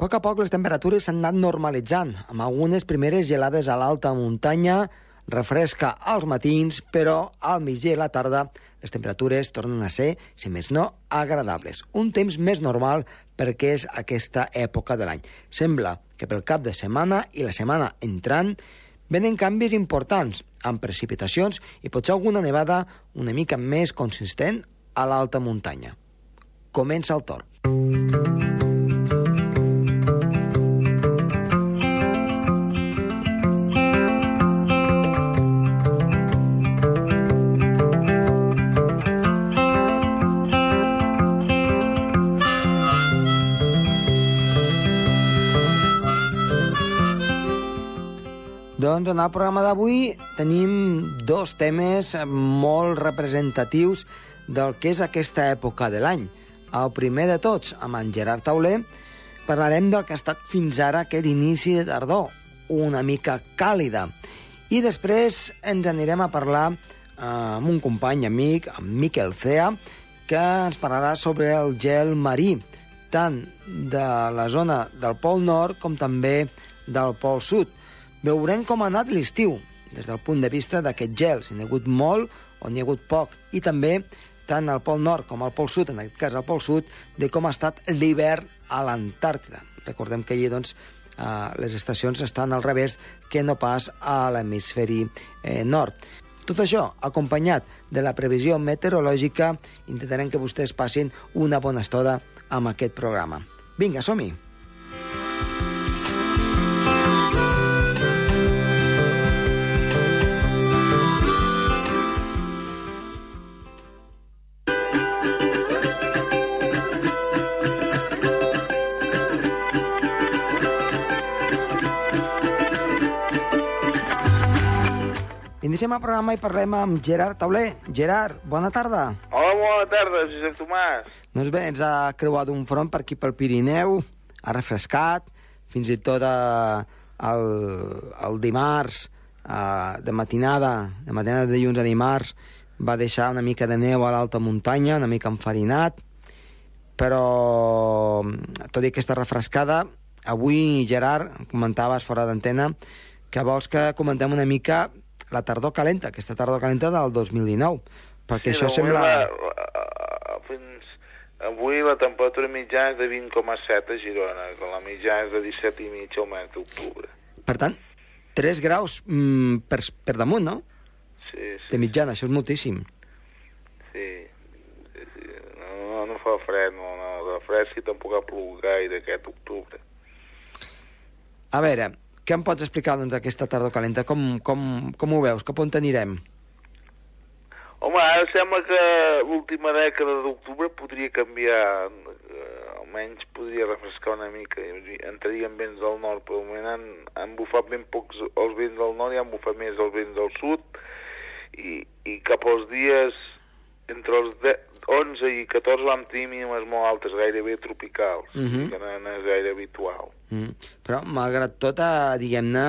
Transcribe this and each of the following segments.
Poc a poc les temperatures s'han anat normalitzant, amb algunes primeres gelades a l'alta muntanya, refresca als matins, però al migdia i la tarda les temperatures tornen a ser, si més no, agradables. Un temps més normal perquè és aquesta època de l'any. Sembla que pel cap de setmana i la setmana entrant venen canvis importants, amb precipitacions i potser alguna nevada una mica més consistent a l'alta muntanya. Comença el torn. Doncs en el programa d'avui tenim dos temes molt representatius del que és aquesta època de l'any. El primer de tots, amb en Gerard Tauler, parlarem del que ha estat fins ara aquest inici de tardor, una mica càlida. I després ens anirem a parlar eh, amb un company amic, amb Miquel Cea, que ens parlarà sobre el gel marí, tant de la zona del Pol Nord com també del Pol Sud. Veurem com ha anat l'estiu, des del punt de vista d'aquest gel, si n'hi ha hagut molt o n'hi ha hagut poc, i també tant al Pol Nord com al Pol Sud, en aquest cas al Pol Sud, de com ha estat l'hivern a l'Antàrtida. Recordem que allí doncs, eh, les estacions estan al revés que no pas a l'hemisferi eh, nord. Tot això, acompanyat de la previsió meteorològica, intentarem que vostès passin una bona estona amb aquest programa. Vinga, som-hi! Iniciem el programa i parlem amb Gerard Tauler. Gerard, bona tarda. Hola, bona tarda, Josep Tomàs. Doncs bé, ens ha creuat un front per aquí pel Pirineu, ha refrescat, fins i tot eh, el, el dimarts, eh, de matinada, de matinada de dilluns a dimarts, va deixar una mica de neu a l'alta muntanya, una mica enfarinat, però tot i aquesta refrescada, avui, Gerard, comentaves fora d'antena, que vols que comentem una mica la tardor calenta, aquesta tardor calenta del 2019, perquè Sí, això de sembla... La, la, fins avui la temperatura mitjana és de 20,7 a Girona, que la mitjana és de 17 i mig al mes d'octubre. Per tant, 3 graus mm, per, per damunt, no? Sí, De sí, mitjana, això és moltíssim. sí. sí, sí. No, no, no fa fred, no, no, de fred sí tampoc ha plogut gaire aquest octubre. A veure, què em pots explicar doncs, d'aquesta tardor calenta? Com, com, com ho veus? Cap on anirem? Home, ara sembla que l'última dècada d'octubre podria canviar, eh, almenys podria refrescar una mica, entrarien vents del nord, però moment han, han bufat ben pocs els vents del nord i han bufat més els vents del sud, i, i cap als dies entre els de, 11 i 14 vam tenir mínimes molt altes, gairebé tropicals, Mhm. que no, no és gaire habitual. Mm. Però, malgrat tot, eh, diguem-ne,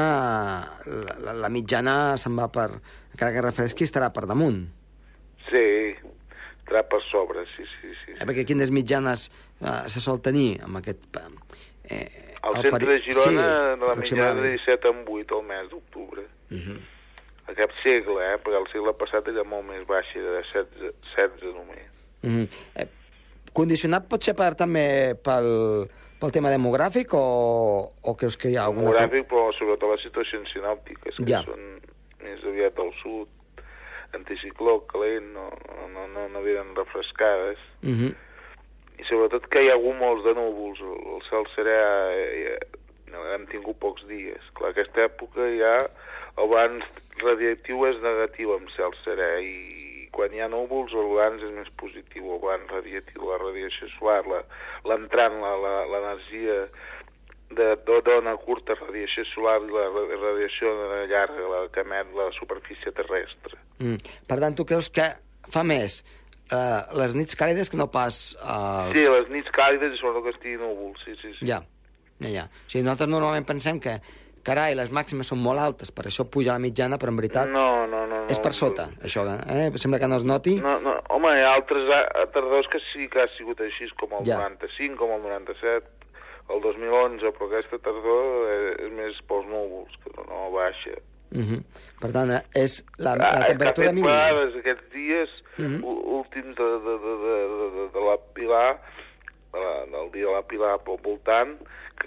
la, la, la mitjana se'n va per... Encara que refresqui, estarà per damunt. Sí, estarà per sobre, sí, sí, sí. Eh, perquè quines mitjanes eh, se sol tenir amb aquest... Eh, Al el centre peri- de Girona, sí, la mitjana de aproximadament. 17 en 8 al mes d'octubre. Uh -huh. Aquest segle, eh? perquè el segle passat era molt més baixa, era de 16, 16 només. Uh -huh. eh, condicionat pot ser per, també pel, pel tema demogràfic o, o creus que hi ha alguna? Demogràfic, però sobretot les situacions sinòptiques, que Ja. són més aviat al sud, anticicló, calent, no, no, no, no, no venen refrescades. Uh -huh. I sobretot que hi ha hagut molts de núvols, el, el cel serè eh, eh, hem tingut pocs dies. Clar, aquesta època ja el balanç radiatiu és negatiu amb cel serè i quan hi ha núvols el balanç és més positiu, el balanç radiatiu, la radiació solar, la- l'entrant, l'energia de, de dona curta radiació solar i la ra- radiació de llarga, la que emet la superfície terrestre. Mm. Per tant, tu creus que fa més eh, les nits càlides que no pas... Eh, Sí, les nits càlides i sobretot que estigui núvols, sí, sí, sí. Ja, ja, ja. O sigui, nosaltres normalment pensem que, carai, les màximes són molt altes, per això puja la mitjana, però en veritat No, no, no. no és per sota, això, eh? Sembla que no es noti. No, no, home, hi ha altres a- tardors que sí que ha sigut així, com el Ja. ja. 95, com el 97, el 2011, però aquesta tardor és, és més pels núvols, que no, no baixa. Uh -huh. Per tant, eh, és la, la Ah, temperatura mínima. vegades aquests dies uh Mhm. -huh. últims de, de, de, de, de, de, de la Pilar, de la, del dia de la Pilar pel voltant,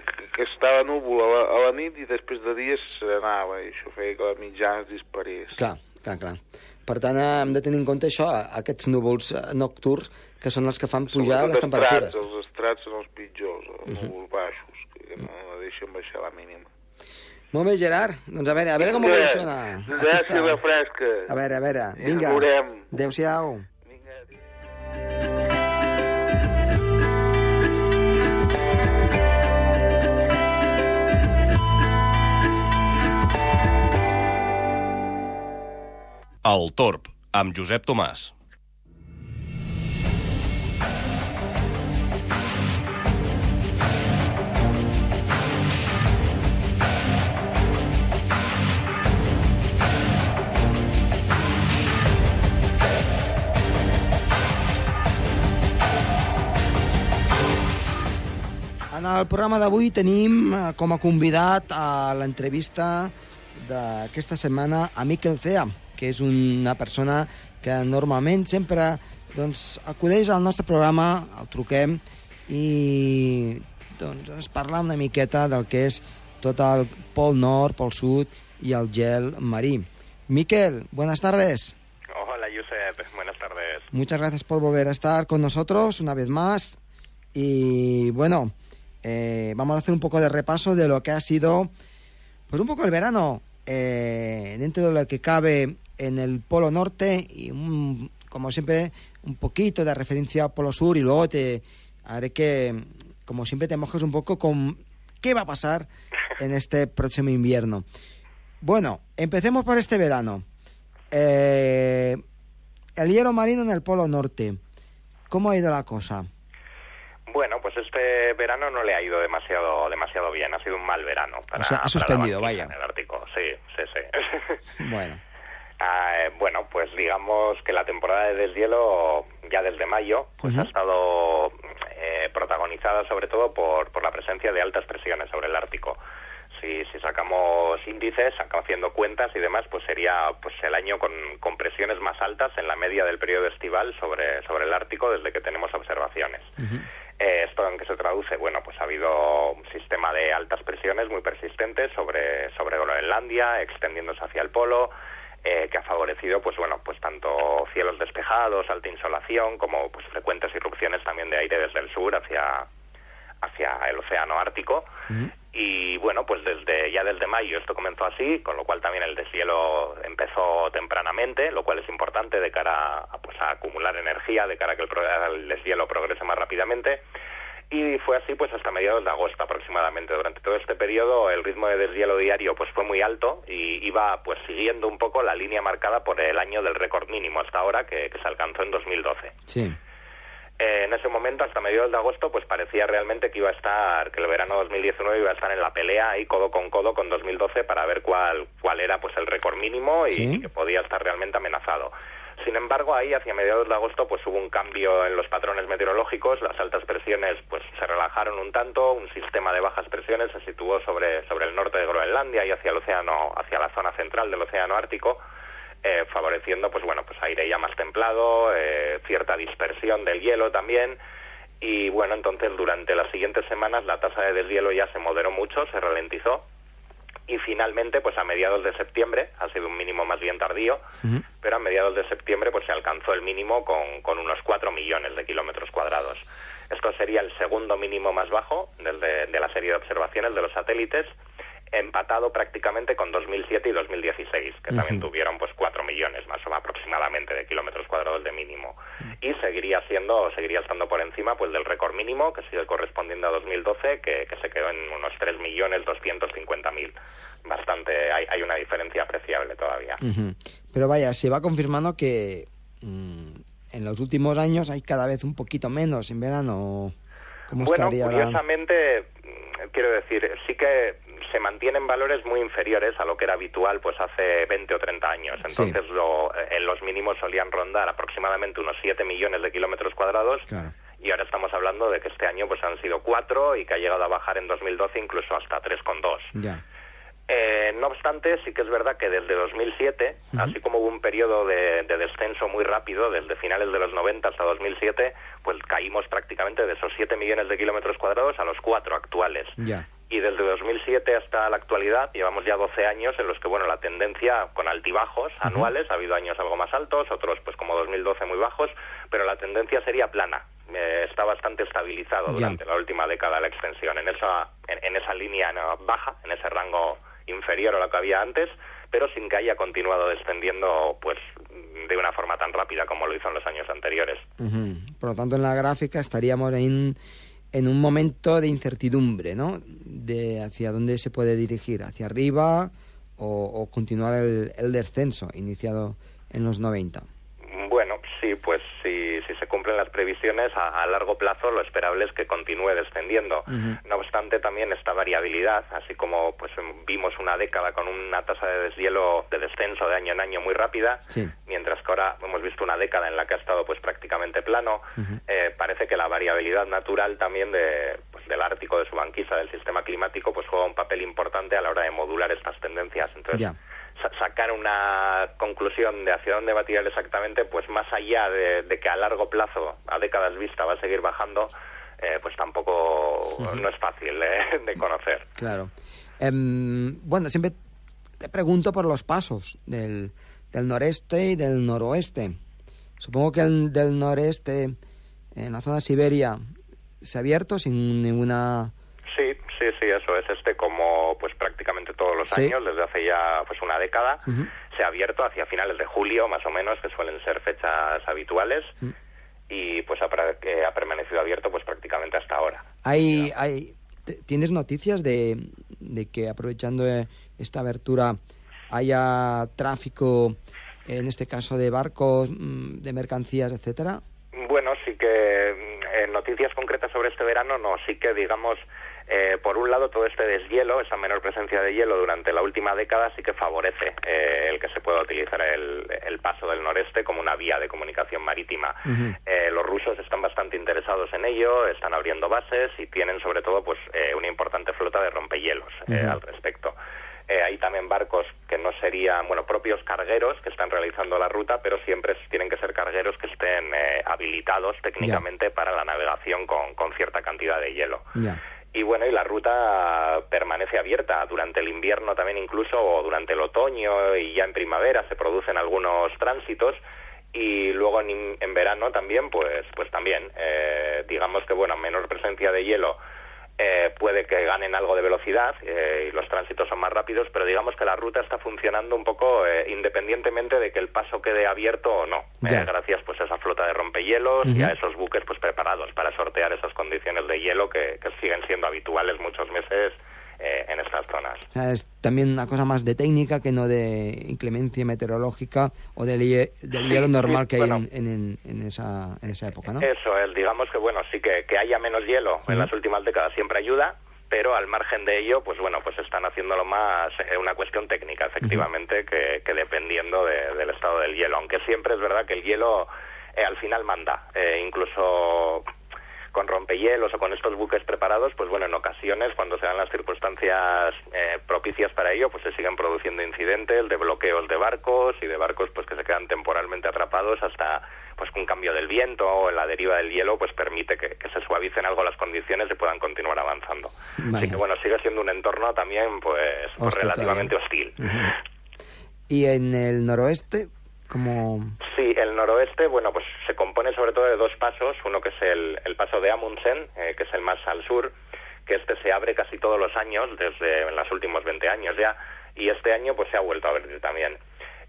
que, estava núvol a la, a la nit i després de dies serenava, i això feia que la mitjana es disparés. Clar, clar, clar. Per tant, eh, hem de tenir en compte això, aquests núvols eh, nocturns, que són els que fan pujar les Sobretot temperatures. Estrats, els estrats són els pitjors, els Mhm. núvols baixos, que no, no deixen baixar la mínima. Molt bé, Gerard. Doncs a veure, a veure com Vinga, evoluciona. Gràcies, la fresca. A veure, a veure, vinga. Adéu-siau. El Torb, amb Josep Tomàs. En el programa d'avui tenim eh, com a convidat a l'entrevista d'aquesta setmana a Miquel Cea, que és una persona que normalment sempre doncs, acudeix al nostre programa, el truquem i doncs, ens parla una miqueta del que és tot el pol nord, pol sud i el gel marí. Miquel, buenas tardes. Hola, Josep. Buenas tardes. Muchas gracias por volver a estar con nosotros una vez más. Y bueno, eh, vamos a hacer un poco de repaso de lo que ha sido, pues un poco el verano, eh, dentro de lo que cabe en el Polo Norte y un- como siempre un poquito de referencia al Polo Sur y luego te haré que, como siempre, te mojes un poco con qué va a pasar en este próximo invierno. Bueno, empecemos por este verano. Eh, el hielo marino en el Polo Norte. ¿Cómo ha ido la cosa? Bueno, pues este verano no le ha ido demasiado demasiado bien. Ha sido un mal verano. Para, O sea, ha para la suspendido, vaya. En el Ártico, sí, sí, sí. Bueno, Ah, eh, bueno, pues digamos que la temporada de deshielo ya desde mayo pues ha estado eh, protagonizada sobre todo por, por la presencia de altas presiones sobre el Ártico. Si, si sacamos índices, haciendo cuentas y demás, pues sería pues el año con, con presiones más altas en la media del periodo estival sobre, sobre el Ártico desde que tenemos observaciones. Eh, ¿Esto en qué se traduce? Bueno, pues ha habido un sistema de altas presiones muy persistentes sobre, sobre Groenlandia, extendiéndose hacia el polo, eh, que ha favorecido, pues bueno, pues tanto cielos despejados, alta insolación, como pues frecuentes irrupciones también de aire desde el sur hacia, hacia el océano Ártico. Y bueno, pues desde ya desde mayo esto comenzó así, con lo cual también el deshielo empezó tempranamente, lo cual es importante de cara a, pues, a acumular energía, de cara a que el, pro- el deshielo progrese más rápidamente. Y fue así pues hasta mediados de agosto aproximadamente. Durante todo este periodo el ritmo de deshielo diario pues fue muy alto y iba pues siguiendo un poco la línea marcada por el año del récord mínimo hasta ahora que, que se alcanzó en 2012. sí. Eh, en ese momento, hasta mediados de agosto, pues parecía realmente que iba a estar, que el verano 2019 iba a estar en la pelea ahí codo con codo con 2012 para ver cuál, cuál era pues el récord mínimo y, Sí. y que podía estar realmente amenazado. Sin embargo, ahí hacia mediados de agosto pues hubo un cambio en los patrones meteorológicos, las altas presiones pues se relajaron un tanto, un sistema de bajas presiones se situó sobre, sobre el norte de Groenlandia y hacia el océano, hacia la zona central del océano Ártico, eh, favoreciendo pues bueno pues aire ya más templado eh, cierta dispersión del hielo también. Y bueno entonces durante las siguientes semanas la tasa de deshielo ya se moderó mucho se ralentizó y finalmente pues a mediados de septiembre ha sido un mínimo más bien tardío pero a mediados de septiembre pues se alcanzó el mínimo con, con unos 4 millones de kilómetros cuadrados. Esto sería el segundo mínimo más bajo desde de la serie de observaciones de los satélites, empatado prácticamente con 2007 y 2016, que también Ujú. tuvieron pues 4 millones más o menos aproximadamente de kilómetros cuadrados de mínimo. Y seguiría siendo, seguiría estando por encima pues del récord mínimo, que sigue correspondiendo a 2012, que, que se quedó en unos 3 millones 250 mil. Bastante, hay, hay una diferencia apreciable todavía. Pero vaya, se va confirmando que mm, en los últimos años hay cada vez un poquito menos en verano. ¿Cómo bueno, estaría curiosamente, mm, quiero decir, sí que se mantienen valores muy inferiores a lo que era habitual pues hace 20 o 30 años. Sí. Entonces, lo- en los mínimos solían rondar aproximadamente unos 7 millones de kilómetros cuadrados Claro. y ahora estamos hablando de que este año pues han sido 4 y que ha llegado a bajar en 2012 incluso hasta 3,2. Ya. Eh, no obstante, sí que es verdad que desde 2007, así como hubo un periodo de, de, descenso muy rápido, desde finales de los 90 hasta 2007, pues caímos prácticamente de esos 7 millones de kilómetros cuadrados a los 4 actuales. Y desde 2007 hasta la actualidad llevamos ya 12 años en los que, bueno, la tendencia con altibajos anuales, ha habido años algo más altos, otros pues como 2012 muy bajos, pero la tendencia sería plana. Eh, está bastante estabilizado durante la última década la extensión, en esa, en, en esa línea baja, en ese rango inferior a lo que había antes, pero sin que haya continuado descendiendo pues de una forma tan rápida como lo hizo en los años anteriores. Por lo tanto, en la gráfica estaríamos en, en un momento de incertidumbre, ¿no? De hacia dónde se puede dirigir, hacia arriba o, o continuar el, el descenso iniciado en los 90. Bueno, sí, pues si, si se cumplen las previsiones, a, a largo plazo lo esperable es que continúe descendiendo. No obstante, también esta variabilidad, así como pues vimos una década con una tasa de deshielo de descenso de año en año muy rápida, Sí. mientras que ahora hemos visto una década en la que ha estado pues prácticamente plano, eh, parece que la variabilidad natural también de, pues, del Ártico, de su banquisa, del sistema climático, pues juega un papel importante a la hora de modular estas tendencias. Entonces, Ya. Sa- sacar una conclusión de hacia dónde va a tirar exactamente, pues más allá de, de que a largo plazo, a décadas vista, va a seguir bajando, eh, pues tampoco no es fácil eh, de conocer. Claro. Em, bueno, siempre te pregunto por los pasos del, del noreste y del noroeste. Supongo que el del noreste, en la zona de Siberia, se ha abierto sin ninguna... Sí, sí, sí, eso es. Este, Sí. años, desde hace ya pues una década, se ha abierto hacia finales de julio, más o menos, que suelen ser fechas habituales, Mm. y pues ha, pra- que ha permanecido abierto pues prácticamente hasta ahora. Hay, hay, ¿Tienes noticias de, de que aprovechando eh, esta abertura haya tráfico, en este caso de barcos, mm, de mercancías, etcétera? Bueno, sí que mm, eh, noticias concretas sobre este verano no, sí que digamos, eh, por un lado todo este deshielo, esa menor presencia de hielo durante la última década sí que favorece eh, el que se pueda utilizar el, el paso del noreste como una vía de comunicación marítima. Eh, los rusos están bastante interesados en ello, están abriendo bases y tienen sobre todo pues eh, una importante flota de rompehielos eh, al respecto. Eh, hay también barcos que no serían, bueno, propios cargueros que están realizando la ruta, pero siempre tienen que ser cargueros que estén eh, habilitados técnicamente para la navegación con, con cierta cantidad de hielo. Y bueno, y la ruta permanece abierta durante el invierno también incluso, o durante el otoño y ya en primavera se producen algunos tránsitos. Y luego en, en verano también, pues, pues también, eh, digamos que bueno, menor presencia de hielo eh, puede que ganen algo de velocidad eh, y los tránsitos son más rápidos, pero digamos que la ruta está funcionando un poco eh, independientemente de que el paso quede abierto o no, eh, gracias pues a esa flota de rompehielos y a esos buques pues preparados para sortear esas condiciones de hielo que, que siguen siendo habituales muchos meses eh, en estas zonas. O sea, es también una cosa más de técnica que no de inclemencia meteorológica o del, hie- del Sí, hielo normal que hay bueno. en, en- en esa, en esa época, ¿no? Eso es, digamos que bueno, sí que, que haya menos hielo en las últimas décadas siempre ayuda, pero al margen de ello, pues bueno, pues están haciéndolo más eh, una cuestión técnica, efectivamente, que, que dependiendo de- del estado del hielo. Aunque siempre es verdad que el hielo eh, al final manda, eh, incluso con rompehielos o con estos buques preparados, pues bueno, en ocasiones, cuando se dan las circunstancias eh, propicias para ello, pues se siguen produciendo incidentes de bloqueos de barcos y de barcos pues que se quedan temporalmente atrapados hasta pues que un cambio del viento o en la deriva del hielo pues permite que, que se suavicen algo las condiciones y puedan continuar avanzando. Vaya. Así que bueno, sigue siendo un entorno también pues, relativamente todavía. hostil. Y en el noroeste, como... Sí, el noroeste, bueno, pues se compone sobre todo de dos pasos. Uno que es el, el paso de Amundsen, eh, que es el más al sur, que este se abre casi todos los años, desde en los últimos 20 años ya, y este año pues se ha vuelto a abrir también.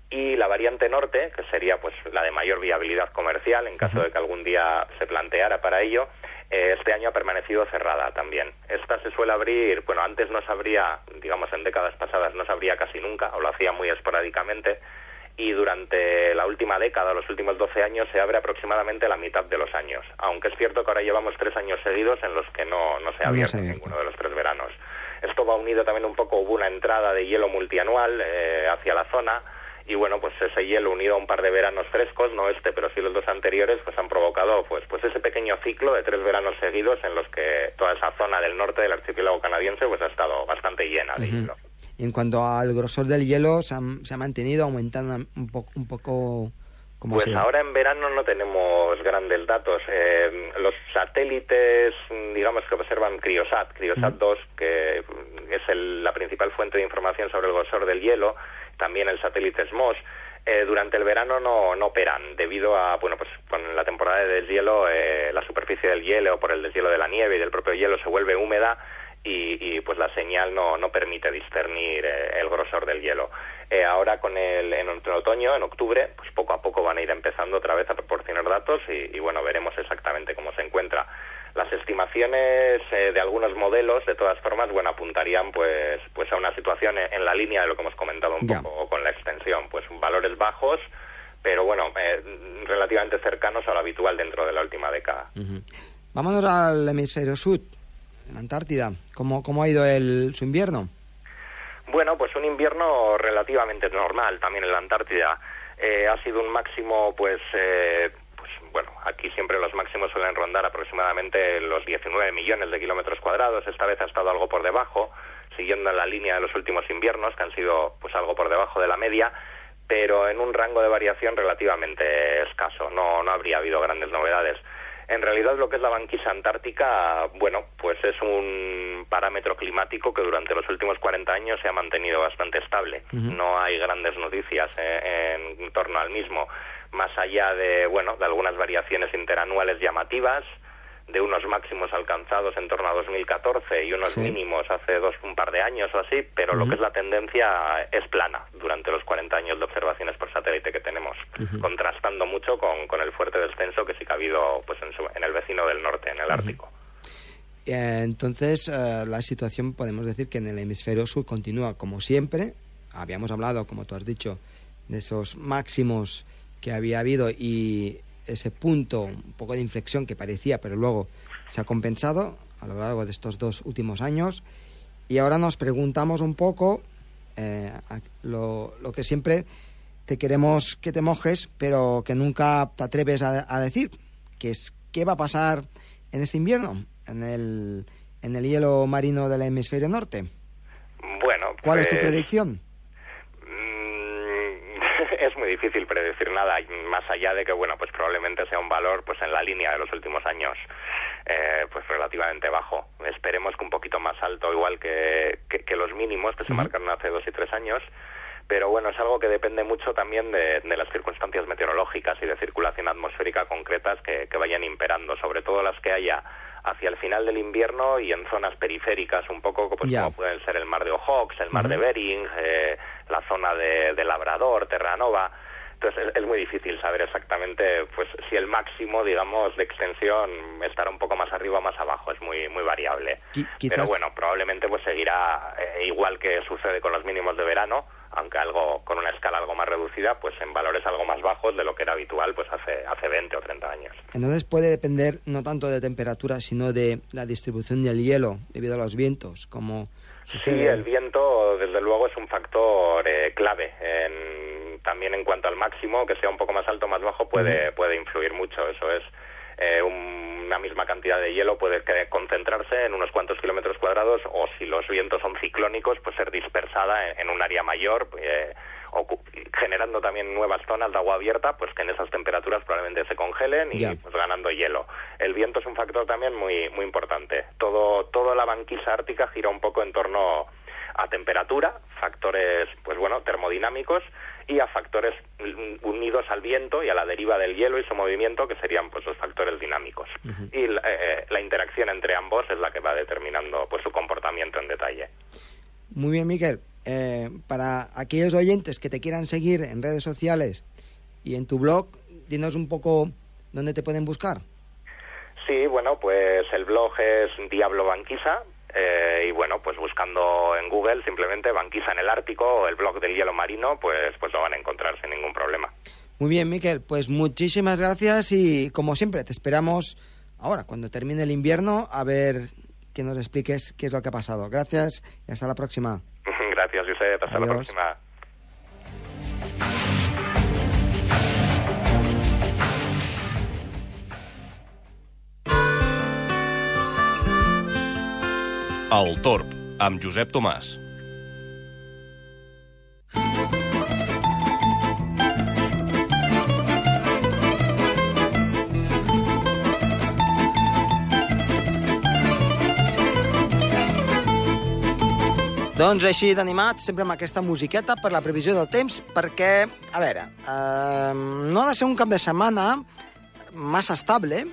Y la variante norte, que sería pues la de mayor viabilidad comercial, en caso de que algún día se planteara para ello, eh, este año ha permanecido cerrada también. Esta se suele abrir, bueno, antes no se abría, digamos en décadas pasadas no se abría casi nunca, o lo hacía muy esporádicamente, y durante la última década, los últimos 12 años, se abre aproximadamente la mitad de los años. Aunque es cierto que ahora llevamos tres años seguidos en los que no, no se ha abierto abierto. ninguno de los tres veranos. Esto va unido también un poco, hubo una entrada de hielo multianual eh, hacia la zona y bueno, pues ese hielo unido a un par de veranos frescos, no este, pero sí los dos anteriores, pues han provocado pues pues ese pequeño ciclo de tres veranos seguidos en los que toda esa zona del norte del archipiélago canadiense pues ha estado bastante llena de hielo. En cuanto al grosor del hielo, se, se ha mantenido aumentando un poco, un poco pues ahora en verano no tenemos grandes datos. Eh, los satélites, digamos que observan Criosat, Criosat 2, que es la principal fuente de información sobre el grosor del hielo, también el satélite SMOS. Eh, durante el verano no, no operan debido a, bueno, pues con la temporada de deshielo, eh, la superficie del hielo por el deshielo de la nieve y del propio hielo se vuelve húmeda y, pues la señal no, no permite discernir eh, el grosor del hielo. Eh, ahora con el en, otoño, en octubre, pues poco a poco van a ir empezando otra vez a proporcionar datos y, bueno, veremos exactamente cómo se encuentra. Las estimaciones eh, de algunos modelos, de todas formas, bueno, apuntarían pues pues a una situación en, la línea de lo que hemos comentado un poco con la extensión, pues valores bajos, pero bueno, relativamente cercanos a lo habitual dentro de la última década. Vámonos al hemisferio sur en Antártida. ¿Cómo, cómo ha ido el, su invierno? Bueno, pues un invierno relativamente normal también en la Antártida. Eh, ha sido un máximo, pues, eh, pues, bueno, aquí siempre los máximos suelen rondar aproximadamente los 19 millones de kilómetros cuadrados. Esta vez ha estado algo por debajo, siguiendo en la línea de los últimos inviernos, que han sido, pues, algo por debajo de la media pero en un rango de variación relativamente escaso. No, no habría habido grandes novedades. En realidad lo que es la banquisa antártica, bueno, pues es un parámetro climático que durante los últimos 40 años se ha mantenido bastante estable. No hay grandes noticias eh, en torno al mismo, más allá de, bueno, de algunas variaciones interanuales llamativas, de unos máximos alcanzados en torno a 2014 y unos mínimos hace dos un par de años o así, pero lo que es la tendencia es plana durante los 40 años de observaciones por satélite que tenemos, contrastando mucho con, con, el fuerte descenso que sí que ha habido pues en, en el vecino del norte, en el Ártico. Eh, entonces, eh, la situación podemos decir que en el hemisferio sur continúa como siempre. Habíamos hablado, como tú has dicho, de esos máximos que había habido y ese punto, un poco de inflexión que parecía, pero luego se ha compensado a lo largo de estos dos últimos años. Y ahora nos preguntamos un poco eh, lo, que siempre te queremos que te mojes, pero que nunca te atreves a, decir, que es qué va a pasar en este invierno, en el, en el hielo marino del hemisferio norte. Bueno, ¿cuál es tu pues, predicción? Es muy difícil predecir nada, más allá de que, bueno, pues probablemente sea un valor pues en la línea de los últimos años, eh, pues relativamente bajo. Esperemos que un poquito más alto, igual que, que, los mínimos que se marcaron hace dos y tres años, pero bueno, es algo que depende mucho también de, las circunstancias meteorológicas y de circulación atmosférica concretas que, vayan imperando, sobre todo las que haya hacia el final del invierno y en zonas periféricas un poco pues, como pueden ser el mar de Ojox, el mar de Bering, eh, la zona de, de Labrador, Terranova. Entonces es, muy difícil saber exactamente pues si el máximo, digamos, de extensión estará un poco más arriba o más abajo, es muy muy variable. Pero bueno, probablemente pues seguirá eh, igual que sucede con los mínimos de verano, aunque algo con una escala algo más reducida, pues en valores algo más bajos de lo que era habitual pues hace hace 20 o 30 años. Entonces puede depender no tanto de temperatura, sino de la distribución del hielo debido a los vientos, como Sí, el viento, desde luego, es un factor eh, clave. también en cuanto al máximo, que sea un poco más alto o más bajo, puede, puede influir mucho. Eso es eh, una misma cantidad de hielo puede concentrarse en unos cuantos kilómetros cuadrados o si los vientos son ciclónicos, pues ser dispersada en, un área mayor. Eh, generando también nuevas zonas de agua abierta, pues que en esas temperaturas probablemente se congelen y pues ganando hielo. El viento es un factor también muy muy importante. Todo toda la banquisa ártica gira un poco en torno a temperatura, factores pues bueno, termodinámicos y a factores unidos al viento y a la deriva del hielo y su movimiento que serían pues los factores dinámicos. Y la, eh, la interacción entre ambos es la que va determinando pues su comportamiento en detalle. Muy bien, Miguel. Eh, para aquellos oyentes que te quieran seguir en redes sociales y en tu blog, dinos un poco dónde te pueden buscar. Sí, bueno, pues el blog es Diablo Banquisa, eh, y bueno, pues buscando en Google simplemente Banquisa en el Ártico o el blog del hielo marino, pues, pues lo van a encontrar sin ningún problema. Muy bien, Miquel, pues muchísimas gracias y como siempre te esperamos ahora, cuando termine el invierno, a ver que nos expliques qué es lo que ha pasado. Gracias y hasta la próxima. Gracias, Josep. Hasta la próxima. El Torb, amb Josep Tomàs. Doncs així d'animat, sempre amb aquesta musiqueta per la previsió del temps, perquè, a veure, eh, no ha de ser un cap de setmana massa estable,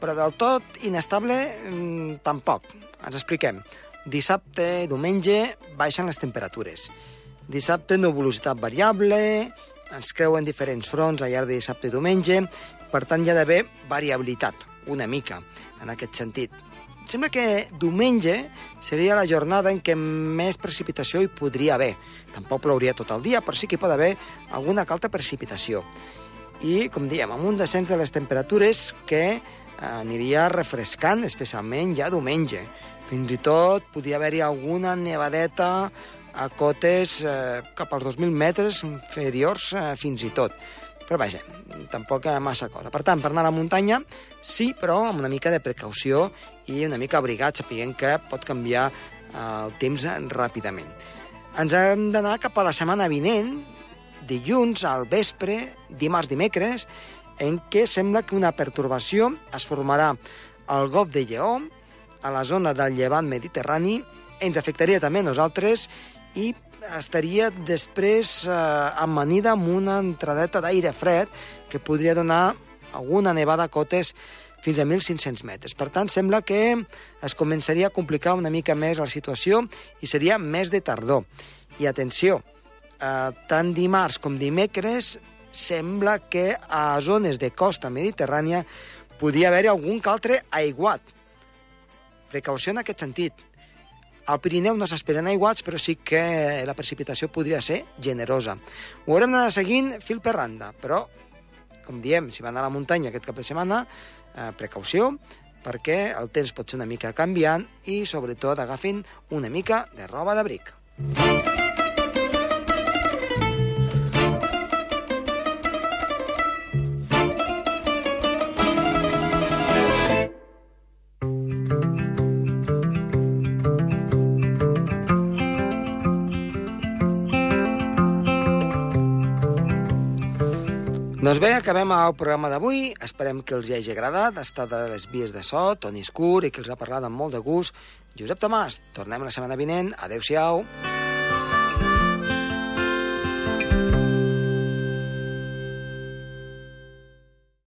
però del tot inestable mm, tampoc. Ens expliquem. Dissabte, diumenge, baixen les temperatures. Dissabte, nuvolositat variable, ens creuen diferents fronts al llarg de dissabte i diumenge, per tant hi ha d'haver variabilitat, una mica, en aquest sentit. Sembla que diumenge seria la jornada en què més precipitació hi podria haver. Tampoc plouria tot el dia, però sí que hi pot haver alguna calta precipitació. I, com diem, amb un descens de les temperatures que aniria refrescant, especialment ja diumenge. Fins i tot podria haver-hi alguna nevadeta a cotes eh, cap als 2.000 metres inferiors eh, fins i tot. Però vaja, tampoc massa cosa. Per tant, per anar a la muntanya, sí, però amb una mica de precaució i una mica abrigat, sapiguent que pot canviar eh, el temps ràpidament. Ens hem d'anar cap a la setmana vinent, dilluns al vespre, dimarts, dimecres, en què sembla que una pertorbació es formarà al Golf de Lleó, a la zona del llevant mediterrani, ens afectaria també a nosaltres i estaria després eh, amanida amb una entradeta d'aire fred que podria donar alguna nevada a cotes fins a 1.500 metres. Per tant, sembla que es començaria a complicar una mica més la situació i seria més de tardor. I atenció, eh, tant dimarts com dimecres sembla que a zones de costa mediterrània podria haver-hi algun que altre aiguat. Precaució en aquest sentit al Pirineu no s'esperen aiguats, però sí que la precipitació podria ser generosa. Ho haurem d'anar seguint fil per randa, però, com diem, si van a la muntanya aquest cap de setmana, eh, precaució, perquè el temps pot ser una mica canviant i, sobretot, agafin una mica de roba d'abric. Doncs bé, acabem el programa d'avui. Esperem que els hi hagi agradat. Ha estat a les vies de so, Toni Escur, i que els ha parlat amb molt de gust. Josep Tomàs, tornem la setmana vinent. Adéu-siau. Adéu-siau.